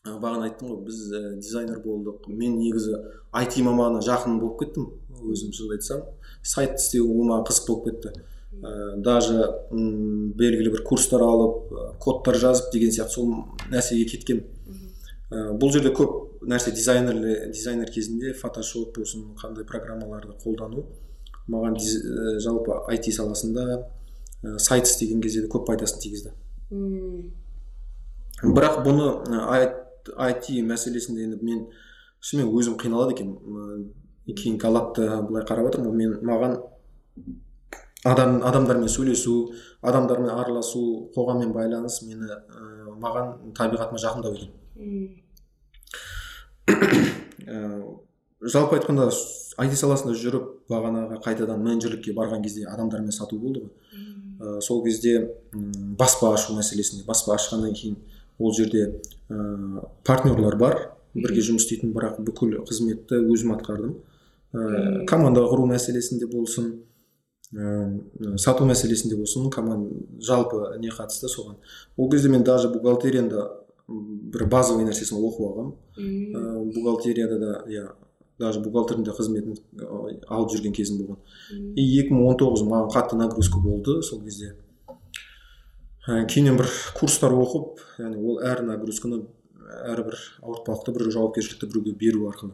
бағана айттым ғой біз ә, дизайнер болдық. Мен негізі IT маманы жақын болып кеттім өзім шынымды айтсам. Сайт істеу ол маған қызық болып кетті. Ә, даже белгілі бір курстар алып кодтар жазып деген сияқты сол нәрсеге кеткен ә, бұл жерде көп нәрсе дизайнер дизайнер кезінде фотошоп болсын қандай программаларды қолдану. Маған ә, жалпы IT саласында ә, сайт істеген кезде де көп пайдасын тигізді. Бірақ бұны IT мәселесінде енді мен шынымен өзім қиналады екенмін кейін галатты былай қарап отырмын мен маған адам адамдармен сөйлесу адамдармен араласу қоғаммен байланыс мені ә, маған табиғатыма жақындау екен. Ә, жалпы айтқанда IT саласында жүріп бағанағы қайтадан менеджерлікке барған кезде адамдармен сату болды ғой. Ә, сол кезде баспа ашу мәселесінде баспа ашқаннан кейін ол жерде ә, партнерлар бар. Бірге жұмыс істейтін бірақ бүкіл қызметті өзім атқардым. Ә, команда құру мәселесінде болсын ә, сату мәселесінде болсын команда жалпы не қатысты соған. Ол кезде мен даже бухгалтерияны бір базовый нәрсесін оқып алғанмын ә, бухгалтерияда да иә даже бухгалтердің де қызметін алып жүрген кезім болған. И екі мың он тоғыз маған қатты нагрузка болды сол кезде. Ә, кейіннен бір курстар оқып яғни ол әр нагрузканы әрбір ауыртпалықты бір жауапкершілікті біреуге беру арқылы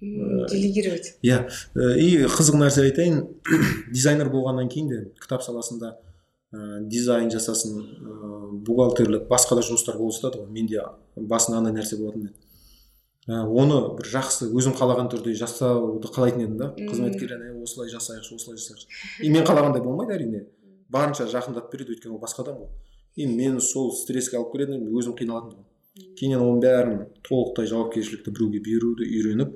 делегировать. иә. И қызық нәрсе айтайын дизайнер болғаннан кейін де кітап саласында ә, дизайн жасасын ә, бухгалтерлік басқа да жұмыстар болып жатады ғой. Менде басында андай нәрсе болатын еді. Ә, оны бір жақсы өзім қалаған түрде жасауды қалайтын едім да. Қызметкерлеріне осылай жасайықшы осылай жасайықшы. И мен қалағандай болмайды әрине. Барынша жақындап береді өйткені ол басқа адам ғой и мені сол стресске алып келеді өзім қиналатын кейіннен оның бәрін толықтай жауапкершілікті біреуге беруді үйреніп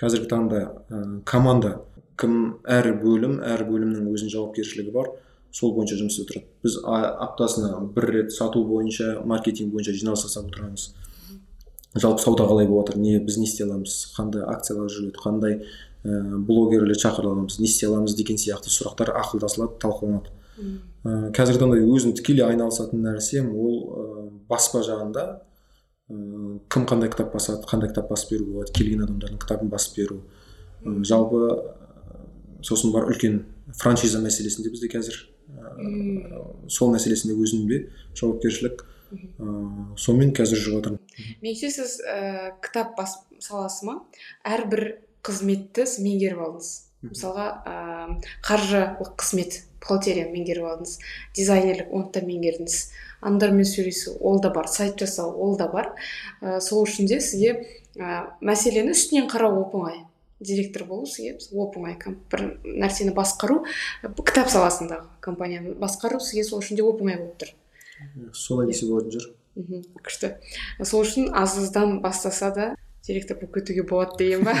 қазіргі таңда ә, команда кім әр бөлім әр бөлімнің өзінің жауапкершілігі бар сол бойынша жұмыс істеп тұрады. Біз аптасына бір рет сату бойынша маркетинг бойынша жиналыс жасап отырамыз. Жалпы сауда қалай болып жатыр не біз не істей аламыз қандай акциялар жүреді қандай ә, блогерлер шақыра аламыз не істей аламыз деген сияқты сұрақтар ақылдасылады талқыланады. Ә, қазіргі таңда өзім тікелей айналысатын нәрсем ол ә, баспа жағында ыыы кім қандай кітап басады қандай кітап басып беруге болады келген адамдардың кітабын басып беру. Ә, жалпы сосын бар үлкен франшиза мәселесінде бізде қазір ә, сол мәселесінде өзімде жауапкершілік ыыы сонымен қазір жүріп жатырмын меніңше сіз ә, кітап бас саласы ма? Әрбір қызметті сіз меңгеріп алдыңыз. Мысалға ә, қаржылық қызмет. Бухгалтерияны меңгеріп алдыңыз. Дизайнерлік оны да меңгердіңіз адамдармен сөйлесу ол да бар. Сайт жасау ол да бар. Ә, сол үшін де сізге ә, мәселені үстінен қарау оп оңай директор болу сізге оп оңай бір нәрсені басқару кітап саласындағы компанияны басқару сізге сол үшін де оп оңай болып тұр. Солай десе болатын шығар мхм күшті. Сол үшін аз аздан бастаса да директор болып кетуге болады деген ба?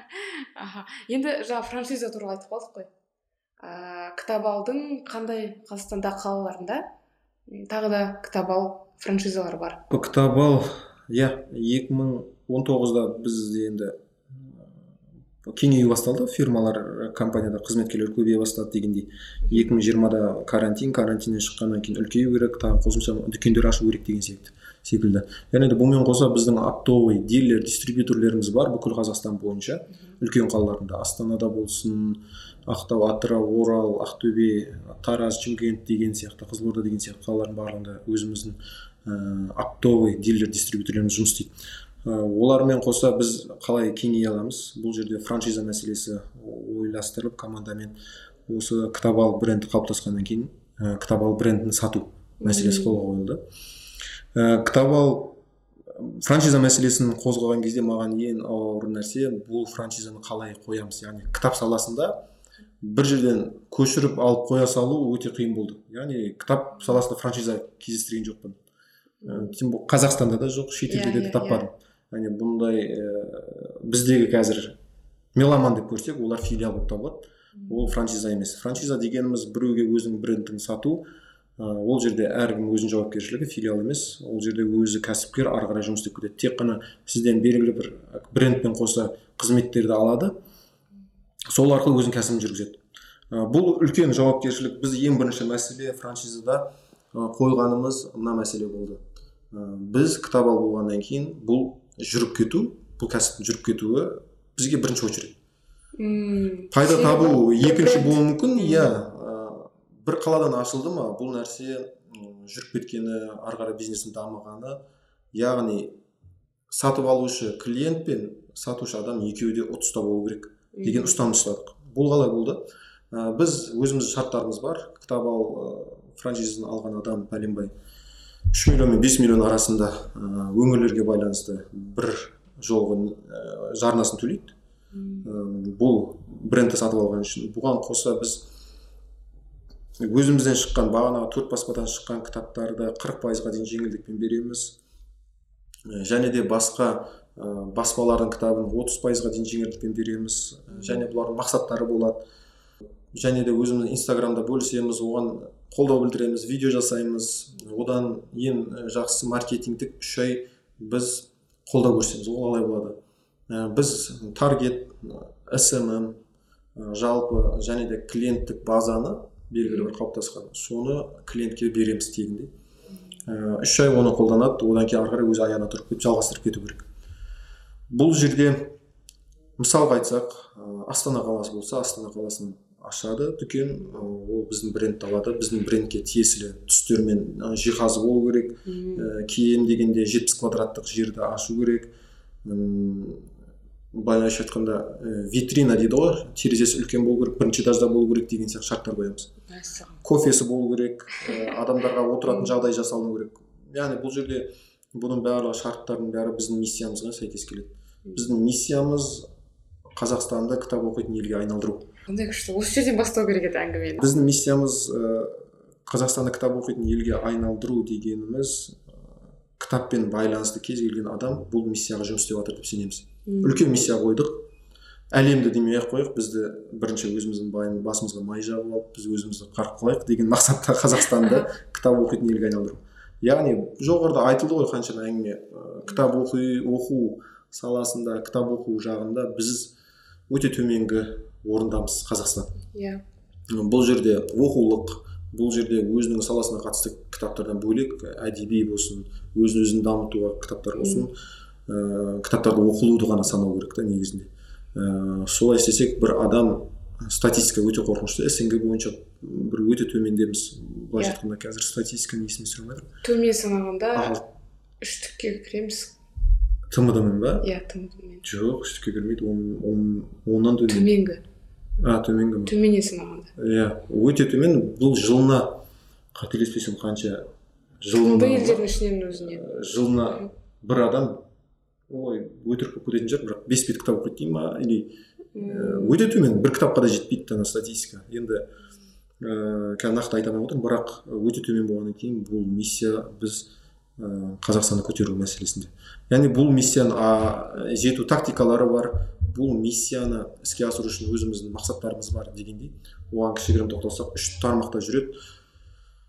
Аха. Енді жаңа франшиза туралы айтып қалдық қой. Ыыы кітап алдың қандай қазақстандағы қалаларында тағы да кітап ал франшизалар бар. Кітап ал иә екі мың он тоғызда бізде енді кеңею басталды. Фирмалар компанияда қызметкерлер көбейе бастады дегендей. екі мың жиырмада карантин карантиннен шыққаннан кейін үлкею керек тағы қосымша дүкендер ашу керек деген сияқты секілді. Және де бұнымен қоса біздің оптовый дилер дистрибьюторлеріміз бар бүкіл қазақстан бойынша. Үлкен қалаларында астанада болсын ақтау атырау орал ақтөбе тараз шымкент деген сияқты қызылорда деген сияқты қалалардың барлығында өзіміздің ә, оптовый дилер дистрибьюторлеріміз жұмыс істейді. Ә, олармен қоса біз қалай кеңейе аламыз? Бұл жерде франшиза мәселесі ойластырылып командамен осы кітап ал бренді қалыптасқаннан кейін ә, кітап ал брендін сату мәселесі қолға қойылды. Ә, кітап ал франшиза мәселесін қозғаған кезде маған ең ауыр нәрсе бұл франшизаны қалай қоямыз? Яғни кітап саласында бір жерден көшіріп алып қоя салу өте қиын болды. Яғни кітап саласында франшиза кездестірген жоқпын. Тем более қазақстанда да жоқ шетелде де иә, иә, таппадым иә. яғни бұндай ә, біздегі қазір меломан деп көрсек олар филиал болып табылады. Ол франшиза емес. Франшиза дегеніміз біреуге өзінің брендін сату ол жерде әркім өзінің жауапкершілігі филиал емес. Ол жерде өзі кәсіпкер ары қарай жұмыс істеп кетеді. Тек қана сізден белгілі бір брендпен қоса қызметтерді алады. Сол арқылы өзінің кәсібін жүргізеді. Бұл үлкен жауапкершілік. Біз ең бірінші мәселе франшизада қойғанымыз мына мәселе болды. Біз кітап алып болғаннан кейін бұл жүріп кету бұл кәсіптің жүріп кетуі бізге бірінші очередь. Пайда табу екінші болуы мүмкін иә. Бір қаладан ашылды ма? Бұл нәрсе жүріп кеткені ары қарай бизнестің дамығаны яғни сатып алушы клиент пен сатушы адам екеуі де ұтыста болу керек деген ұстаным ұстадық. Бұл қалай болды? Ә, біз өзіміздің шарттарымыз бар. Кітап ал ә, франшизаны алған адам пәленбай үш миллион мен бес миллион арасында ә, өңірлерге байланысты бір жолғы ә, жарнасын төлейді. Бұл брендті сатып алған үшін. Бұған қоса біз өзімізден шыққан бағанағы төрт баспадан шыққан кітаптарды қырық пайызға дейін жеңілдікпен береміз. Және де басқа баспалардың кітабын 30 пайызға дейін жеңілдікпен береміз. Және бұлардың мақсаттары болады. Және де өзіміз инстаграмда бөлісеміз оған қолдау білдіреміз видео жасаймыз. Одан ең жақсы маркетингтік үш ай біз қолдау көрсетеміз. Ол қалай болады? Біз таргет смм жалпы және де клиенттік базаны белгілі бір қалыптасқан. Соны клиентке береміз тегінде. Ә, үш ай оны қолданады одан кейін ары қарай өзі аяғына тұрып кетіп жалғастырып кету керек. Бұл жерде мысалға айтсақ ә, астана қаласы болса астана қаласының ашады. Дүкен ә, ол біздің брендті алады біздің брендке тиесілі түстермен жиһазы болу керек. Ә, кем дегенде 70 квадраттық жерді ашу керек. Былайша айтқанда ә, витрина дейді ғой терезесі үлкен болу керек бірінші этажда болу керек деген сияқты шарттар қоямыз. Мәссаған. Кофесі болу керек ә, адамдарға отыратын жағдай жасалыну керек. Яғни бұл жерде бұның барлығы шарттардың бәрі біздің миссиямызға сәйкес келеді. Біздің миссиямыз қазақстанды кітап оқитын елге айналдыру. Қандай күшті. Осы жерден бастау керек еді әңгімені. Біздің миссиямыз ә, қазақстанды кітап оқитын елге айналдыру дегеніміз кітаппен байланысты кез келген адам бұл миссияға жұмыс істеп жатыр деп сенеміз. Үлкен миссия қойдық. Әлемді демей ақ қояйық. Бізді бірінші өзіміздің басымызға май жағып алып біз өзімізді қарық қылайық деген мақсатта қазақстанды кітап оқитын елге айналдыру. Яғни жоғарыда айтылды ғой қаншама әңгіме. Кітап оқи оқу саласында кітап оқу жағында біз өте төменгі орындамыз қазақстан. Иә. Бұл жерде оқулық бұл жерде өзінің саласына қатысты кітаптардан бөлек әдеби болсын өзін өзін дамытуға кітаптар болсын ә, кітаптарды оқылуды ғана санау керек та негізінде. Ә, солай істесек бір адам статистика өте қорқынышты. Снг бойынша бір өте төмендеміз былайша Иә. айтқанда қазір статистиканы есіме түсіре алмай тұрмын төмен санағанда ал үштікке кіреміз. Тмд мен ба? Иә тмд мен жоқ үштікке кірмейді. Он он оннан төмен. Төменгі. А төменгі ма? Төменнен санағанда иә өте төмен. Бұл жылына қателеспесем қанша тмд жылына елдердің ішінен өзінен. Жылына бір адам ой өтірік болып кететін шығар бірақ бес бет кітап оқиды дей ма или ә, өте төмен. Бір кітапқа да жетпейді ана статистика. Енді ыыы қазір нақты айта алмай отырмын бірақ өте төмен болғаннан кейін бұл миссия біз қазақстанды көтеру мәселесінде. Яғни бұл миссияны а, жету тактикалары бар. Бұл миссияны іске асыру үшін өзіміздің мақсаттарымыз бар дегендей оған кішігірім тоқталсақ үш тармақта жүреді.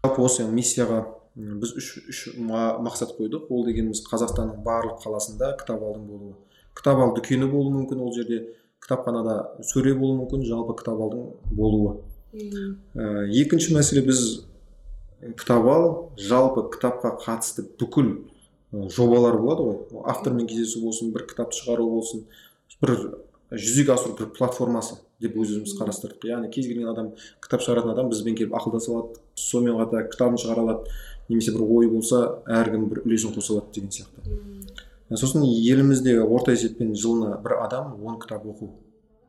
Жалпы осы миссияға біз үш, үш ма- мақсат қойдық. Ол дегеніміз қазақстанның барлық қаласында кітап алдың болуы. Кітап ал дүкені болуы мүмкін ол жерде. Кітапханада сөре болуы мүмкін жалпы кітап алдың болуы. Ә, екінші мәселе біз кітап ал жалпы кітапқа қатысты бүкіл жобалар болады ғой. Автормен кездесу болсын бір кітап шығару болсын бір жүзеге асыру бір платформасы деп өз өзіміз қарастырдық. Яғни кез келген адам кітап шығаратын адам бізбен келіп ақылдаса алады сонымен қатар кітабын шығара алады немесе бір ой болса әркім бір үлесін қоса алады деген сияқты. Сосын елімізде орта есеппен жылына бір адам он кітап оқу.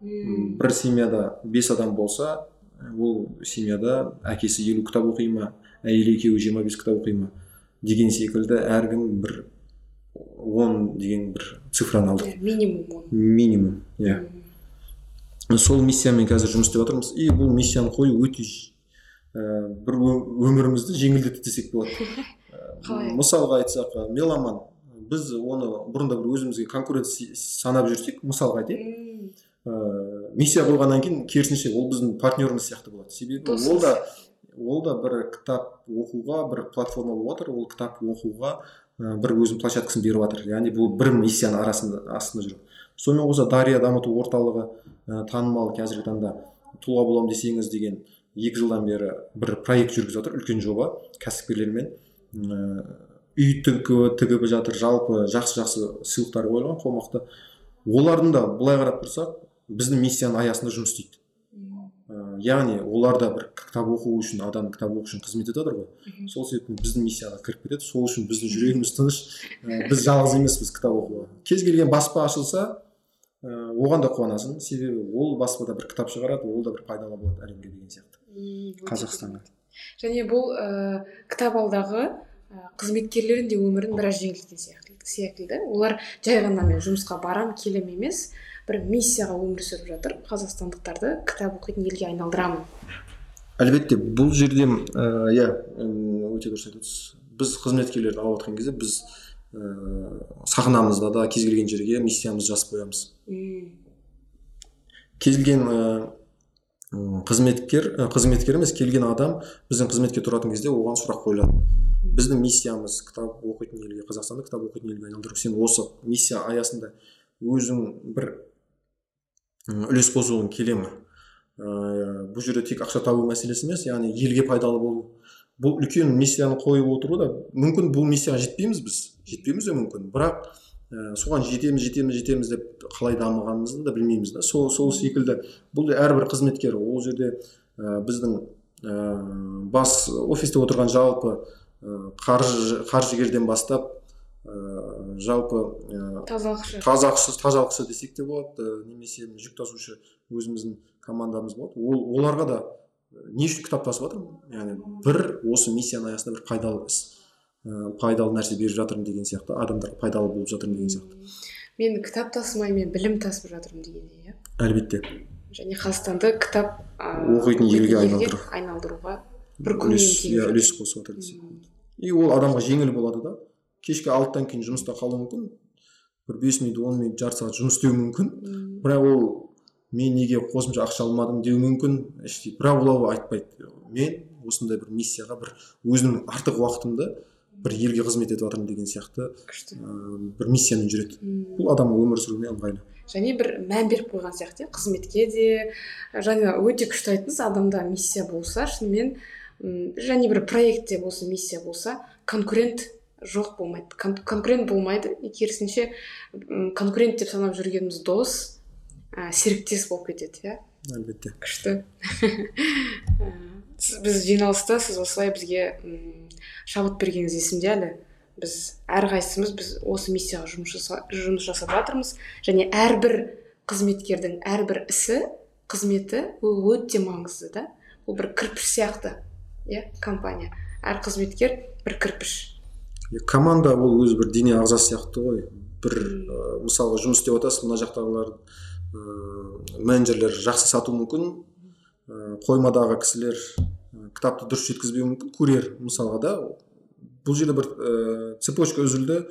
Бір семьяда бес адам болса ол семьяда әкесі елу кітап оқи ма? Әйелі екеуі жиырма бес кітап оқи ма деген секілді әркім бір он деген бір цифраны алдық Иә, минимум минимум иә. Сол миссиямен қазір жұмыс істеп жатырмыз и бұл миссияны қою өте ә, бір өмірімізді жеңілдетті десек болады. Қалай? мысалға айтсақ ә, меломан біз оны бұрында бір өзімізге конкурент санап жүрсек мысалға айтайық. Ә, миссия қойғаннан кейін керісінше ол біздің партнеріміз сияқты болады. Себебі ол да ол да бір кітап оқуға бір платформа болып жатыр ол кітап оқуға бір өзінің площадкасын беріп жатыр яғни бұл бір миссияның арасында астында жүр. Сонымен қоса дария дамыту орталығы ә, танымал қазіргі таңда тұлға боламын десеңіз деген екі жылдан бері бір проект жүргізіп жатыр үлкен жоба. Кәсіпкерлермен ә, үй тігіп, тігіп жатыр. Жалпы жақсы жақсы сыйлықтар қойылған қомақты. Олардың да былай қарап тұрсақ біздің миссияның аясында жұмыс істейді. Яғни олар да бір кітап оқу үшін адам кітап оқу үшін қызмет етіп жатыр ғой. Сол себептен біздің миссияға кіріп кетеді. Сол үшін біздің жүрегіміз тыныш. Ә, біз жалғыз емеспіз кітап оқуға. Кез келген баспа ашылса ә, оған да қуанасың. Себебі ол баспада бір кітап шығарады ол да бір пайдалы болады әлемге деген сияқты. Қазақстанға. Және бұл ә, кітап алдағы қызметкерлердің де өмірін біраз жеңілдеткен сияқты олар жай ғана мен жұмысқа барам келем емес. Бір миссияға өмір сүріп жатыр қазақстандықтарды кітап оқитын елге айналдырамын. Әлбетте бұл жерде иә өте дұрыс айтып отырсыз. Біз қызметкерлерді алып жатқан кезде біз ә, сахнамызда да кез келген жерге миссиямызды жазып қоямыз. Кез келген ә, қызметкер қызметкер емес келген адам біздің қызметке тұратын кезде оған сұрақ қойылады. Біздің миссиямыз кітап оқитын елге қазақстанды кітап оқитын елге айналдыру. Сен осы миссия аясында өзің бір үлес қосуың келе ма ә, бұл жерде тек ақша табу мәселесі емес яғни елге пайдалы болу. Бұл үлкен миссияны қойып отыру да мүмкін бұл миссияға жетпейміз біз. Жетпеуіміз де мүмкін. Бірақ ә, соған жетеміз жетеміз жетеміз деп қалай дамығанымызды да білмейміз да. Сол сол секілді. Бұл әрбір қызметкер ол жерде ә, біздің ә, бас офисте отырған жалпы ә, қаржы қаржыгерден бастап ә, жалпы ә, тазалықшы. тазалықшы тазалықшы десек те болады. Ә, немесе жүк тасушы өзіміздің командамыз болады. Ол оларға да не үшін кітап тасып жатырмын? Яғни бір осы миссияның аясында бір пайдалы іс ә, пайдалы нәрсе беріп жатырмын деген сияқты адамдарға пайдалы болып жатырмын деген сияқты. Мен кітап тасымай мен білім тасып жатырмын дегендей иә? Әлбетте. Және қазақстанды кітап оқитын елге айналдыру. айналдыруға бір тигізіп үлес қосып жатыр десек и ол адамға жеңіл болады да. Кешкі алтыдан кейін жұмыста қалуы мүмкін. бір бес минут он минут жарты сағат жұмыс істеуі мүмкін. Бірақ ол мен неге қосымша ақша алмадым деуі мүмкін. Іштей бірақ ол айтпайды. Мен осындай бір миссияға бір өзімнің артық уақытымды бір елге қызмет етіп жатырмын деген сияқты күшті. бір миссиямен жүреді. Бұл адамның өмір сүруіне ыңғайлы. Және бір мән беріп қойған сияқты иә қызметке де және өте күшті айттыңыз адамда миссия болса шынымен және бір проектте болса миссия болса конкурент жоқ болмайды конкурент болмайды. Керісінше конкурент деп санап жүргеніміз дос ә, серіктес болып кетеді иә. Әлбетте. Күшті. Біз жиналыста сіз осылай бізге шабыт бергеніңіз есімде әлі. Біз әрқайсымыз біз осы миссияға жұмыс, жаса, жұмыс жасап жатырмыз. Және әрбір қызметкердің әрбір ісі қызметі ол өте маңызды да. Ол бір кірпіш сияқты иә компания. Әр қызметкер бір кірпіш. Команда ол өзі бір дене ағзасы сияқты ғой. Бір ә, мысалға жұмыс істеп жатасыз мына жақтағылар ә, менеджерлер жақсы сату мүмкін. Ә, қоймадағы кісілер ә, кітапты дұрыс жеткізбеуі мүмкін. Курьер мысалға да бұл жерде бір ә, цепочка үзілді.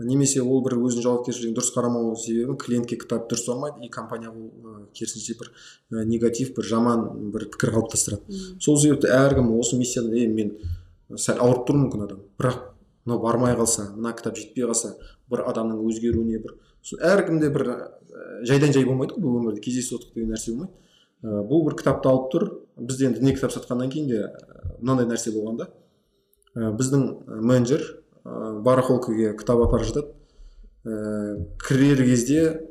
Немесе ол бір өзінің жауапкершілігін дұрыс қарамау себебі клиентке кітап дұрыс бармайды и компания ол ә, керісінше бір ә, негатив бір жаман бір пікір қалыптастырады. Сол себепті әркім осы миссияда е мен сәл ауырып тұруы мүмкін адам. Бірақ мынау бармай қалса мына кітап жетпей қалса бір адамның өзгеруіне бір әркімде бір ә, жайдан жай болмайды ғой бұл өмірде кездейсоқтық деген нәрсе болмайды. Ә, бұл бір кітапты алып тұр. Бізде енді діни кітап сатқаннан кейін де мынандай нәрсе болған да. Ә, біздің менеджер ә, барахолкаге кітап апарып жатады. Ә, кірер кезде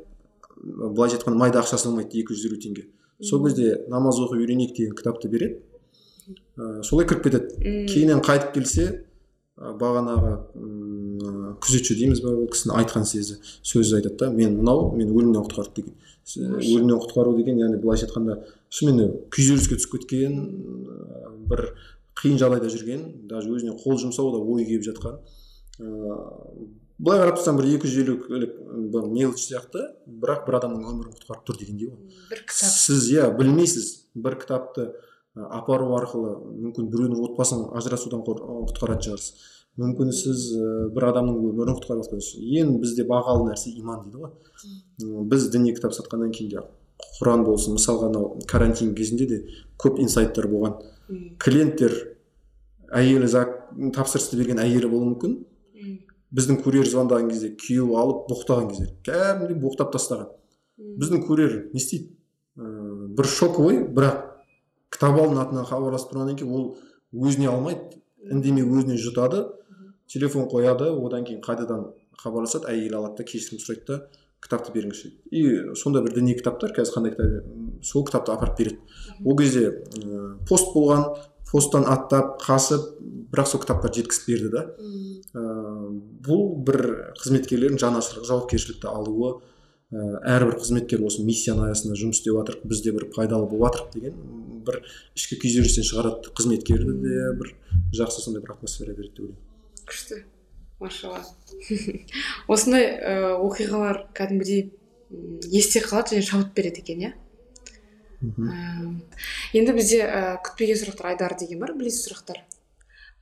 былайша айтқанда майда ақшасы болмайды екі жүз елу теңге. Сол кезде намаз оқып үйренейік деген кітапты береді. Ә, солай кіріп кетеді. Кейіннен қайтып келсе бағанағы күзетші дейміз ба ол кісінің айтқан сөзі сөзі айтады да. Мен мынау мені өлімнен құтқарды деген өлімнен құтқару деген яғни былайша айтқанда шынымен күйзеліске түсіп кеткен бір қиын жағдайда жүрген даже өзіне қол жұмсау да ой келіп жатқан ыыы былай қарап тұрсаң бір екі жүз елу мелочь сияқты бірақ бір адамның өмірін құтқарып тұр дегендей ғой. Бір кітап. Сіз иә білмейсіз. Бір кітапты апару арқылы мүмкін біреудің отбасын ажырасудан құтқаратын шығарсыз. Мүмкін сіз бір адамның өмірін құтқарып жатқан ең бізде бағалы нәрсе иман дейді ғой. Біз діни кітап сатқаннан кейін де құран болсын мысалға анау карантин кезінде де көп инсайттар болған. Клиенттер әйелі тапсырысты берген әйелі болуы мүмкін. Біздің курьер звондаған кезде күйеуі алып боқтаған кезде кәдімгідей боқтап тастаған. Біздің курьер не істейді? Ә, бір шоковой бірақ кітапалдың атынан хабарласып тұрғаннан кейін ол өзіне алмайды үндемей өзіне жұтады телефон қояды одан кейін қайтадан хабарласады әйелі алады да кешірім сұрайды да кітапты беріңізші. И сондай бір діни кітаптар қазір қандай кітап сол кітапты апарып береді. Ол кезде ә, пост болған посттан аттап қасып бірақ сол кітаптарды жеткізіп берді да. Ә, бұл бір қызметкерлердің жанашырлық жауапкершілікті алуы әрбір қызметкер осы миссияның аясында жұмыс істеп жатырық біз де бір пайдалы болып жатырық деген бір ішкі күйзелістен шығарады қызметкерді де бір жақсы сондай бір атмосфера береді деп ойлаймын. Күшті. Машалла. Осындай ә, оқиғалар кәдімгідей есте қалады және шабыт береді екен иә? Енді бізде ә, күтпеген сұрақтар айдар деген бар білесіз сұрақтар?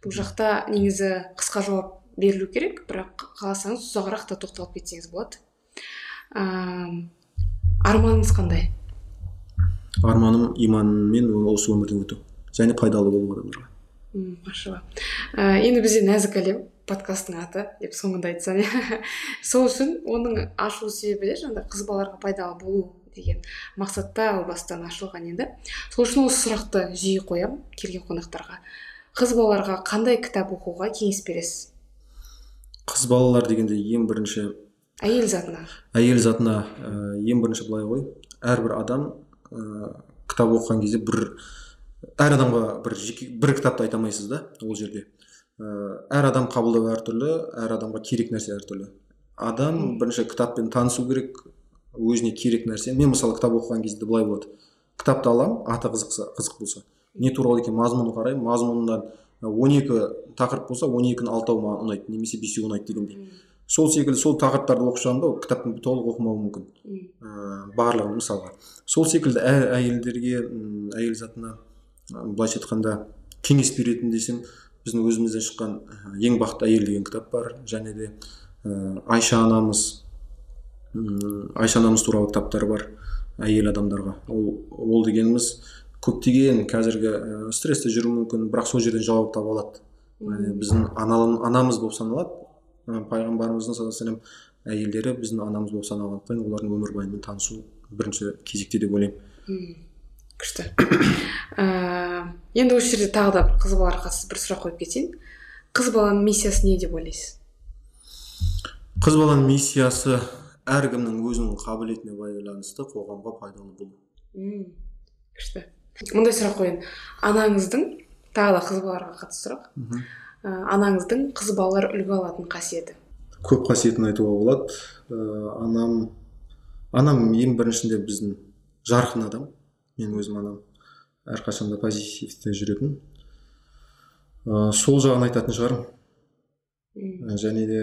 Бұл жақта негізі қысқа жауап берілу керек бірақ қаласаңыз ұзағырақ та тоқталып кетсеңіз болады. Ә, арманыңыз қандай? Арманым иманмен осы өмірден өту. Және пайдалы болу адамдарға. Машалла. Ә, енді бізде нәзік әлем подкасттың аты деп соңында айтсам иә. Сол үшін оның ашылу себебі де жаңағыдай қыз балаларға пайдалы болу деген мақсатта ол бастан ашылған енді. Сол үшін осы сұрақты жиі қоямын келген қонақтарға. Қыз балаларға қандай кітап оқуға кеңес бересіз? Қыз балалар дегенде ең бірінші әйел затына. Әйел затына ә, ең бірінші былай ғой. Әрбір адам ә, кітап оқыған кезде бір әр адамға бір жеке бір кітапты айта алмайсыз да ол жерде. Ә, әр адам қабылдау әртүрлі әр адамға керек нәрсе әртүрлі адам бірінші кітаппен танысу керек өзіне керек нәрсе. Мен мысалы кітап оқыған кезде былай болады. Кітапты аламын аты қызықса қызық болса. Не туралы екен мазмұнын қараймын. Мазмұнынан он екі тақырып болса он екінің алтауы маған ұнайды немесе бесеуі ұнайды дегендей. Сол секілді сол тақырыптарды оқып шығамын да кітаптың толық оқымауым мүмкін. Ә, барлығын мысалға. Сол секілді ә, әйелдерге әйел затына былайша айтқанда кеңес беретін десем біздің өзімізден шыққан ең бақытты әйел деген кітап бар. Және де ә, айша анамыз айша анамыз туралы кітаптар бар әйел адамдарға. Ол ол дегеніміз көптеген қазіргі ә, стрессте жүруі мүмкін бірақ сол жерден жауап таба алады. Біздің анамыз болып саналады. Пайғамбарымыздың саллаллаху алейhi әйелдері біздің анамыз болып саналғандықтан олардың өмірбаянымен танысу бірінші кезекте деп ойлаймын. Күшті. Енді осы жерде тағы да қыз балаларға қатысты бір сұрақ қойып кетейін. Қыз баланың миссиясы не деп ойлайсыз? Қыз баланың миссиясы әркімнің өзінің қабілетіне байланысты қоғамға пайдалы болу. Күшті. Мындай сұрақ қояйын. Анаңыздың тағы да қыз балаларға қатысты сұрақ. Ә, анаңыздың қыз балалар үлгі алатын қасиеті. Көп қасиетін айтуға болады. Ә, анам анам ең біріншінде біздің жарқын адам. Мен өзім анам. Әрқашанда позитивте жүретін. Ә, сол жағын айтатын шығармын. Және де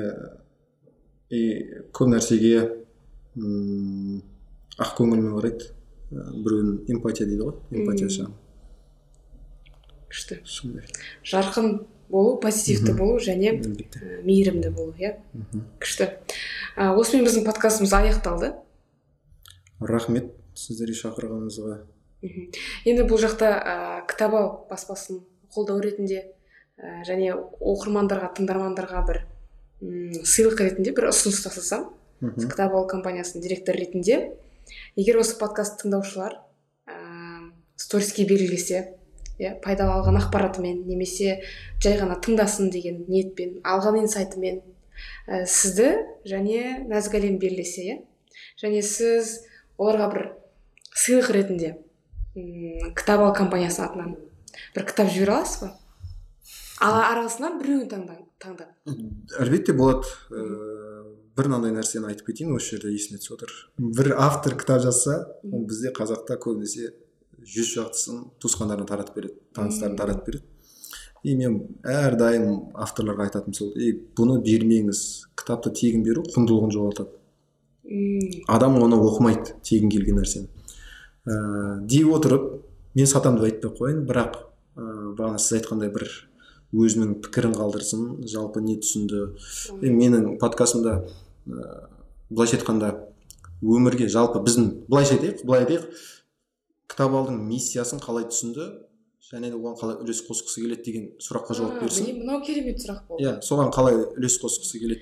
и көп нәрсеге м ақ көңілмен қарайды. Біреудің эмпатия дейді ғой эмпатия жағын күшті. Жарқын болу позитивті болу және мейірімді болу иә? Күшті. Осымен біздің подкастымыз аяқталды. Рахмет сіздерге шақырғаныңызға. Енді бұл жақта ә, кітап баспасын қолдау ретінде ә, және оқырмандарға тыңдармандарға бір м сыйлық ретінде бір ұсыныс тастасам кітап компаниясының директоры ретінде егер осы подкаст тыңдаушылар ә, сториске белгілесе иә пайдалы алған ақпаратымен немесе жай ғана тыңдасын деген ниетпен алған инсайтымен ә, сізді және нәзік әлем белгілесе иә. Және сіз оларға бір сыйлық ретінде кітап ал компаниясының атынан бір кітап жібере аласыз ба? Ал арасынан біреуін таңдап. Әлбетте болады ыыы бір мынандай нәрсені айтып кетейін осы жерде есіме түсіп отыр. Бір автор кітап жазса ол бізде қазақта көбінесе жүз шақтысын туысқандарына таратып береді таныстарына таратып береді и мен әрдайым авторларға айтатыным сол ей бұны бермеңіз кітапты тегін беру құндылығын жоғалтады адам оны оқымайды тегін келген нәрсені ә, дей отырып мен сатамын деп айтпай ақ қояйын бірақ ә, бағана сіз айтқандай бір өзінің пікірін қалдырсын жалпы не түсінді е, менің подкастымда ә, былайша айтқанда өмірге жалпы біздің былайша айтайық былай айтайық кітап алдың миссиясын қалай түсінді және де оған қалай үлес қосқысы келеді деген сұраққа жауап берсін. мынау керемет сұрақ болды. Иә соған қалай үлес қосқысы келеді?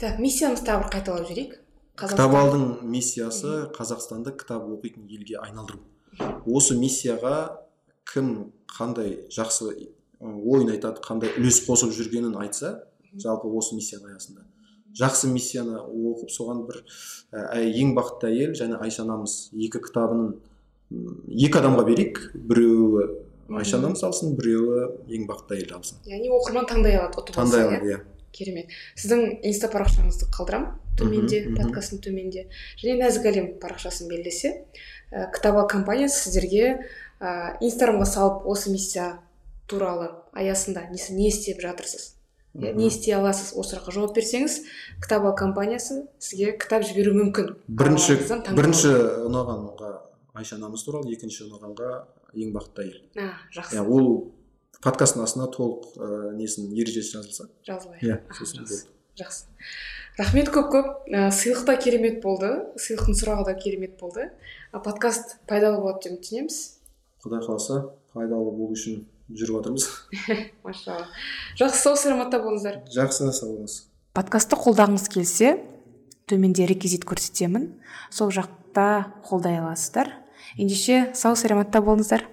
Так миссиямызды тағы бір қайталап жіберейік. Кітап миссиясы қазақстанды кітап оқитын елге айналдыру. Осы миссияға кім қандай жақсы ойын айтады қандай үлес қосып жүргенін айтса жалпы осы миссияның аясында. Жақсы миссияны оқып соған бір ә, ең бақытты әйел және айша анамыз. Екі кітабының екі адамға берейік. Біреуі айша анамыз алсын біреуі ең бақытты әйел алсын. Яғни оқырман таңдай алады ұтып таңдай алады иә. Керемет. Сіздің инста парақшаңызды қалдырамын төменде подкасттың төменде. Және нәзік әлем парақшасын белгілесе ә, кітап компаниясы сіздерге ә, инстаграмға салып осы миссия туралы аясында не, не істеп жатырсыз? Не істей аласыз? Осы сұраққа жауап берсеңіз кітап компаниясы сізге кітап жіберуі мүмкін. Бірінші бірінші ұнағанға айша анамыз туралы екінші ұнағанға ең бақытты әйел. А жақсы. Иә ол подкасттың астына толық ә, несін ережесі жазылса. Жазылайық. Иә сосын жақсы рахмет көп көп. Ә, сыйлық та керемет болды. Сыйлықтың сұрағы да керемет болды. А подкаст пайдалы болады деп үміттенеміз құдай қаласа пайдалы болу үшін жүріп жатырмыз машалла. Жақсы сау саламатта болыңыздар. Жақсы сау болыңыз. Подкастты қолдағыңыз келсе төменде реквизит көрсетемін. Сол жақта қолдай аласыздар. Ендеше сау саламатта болыңыздар.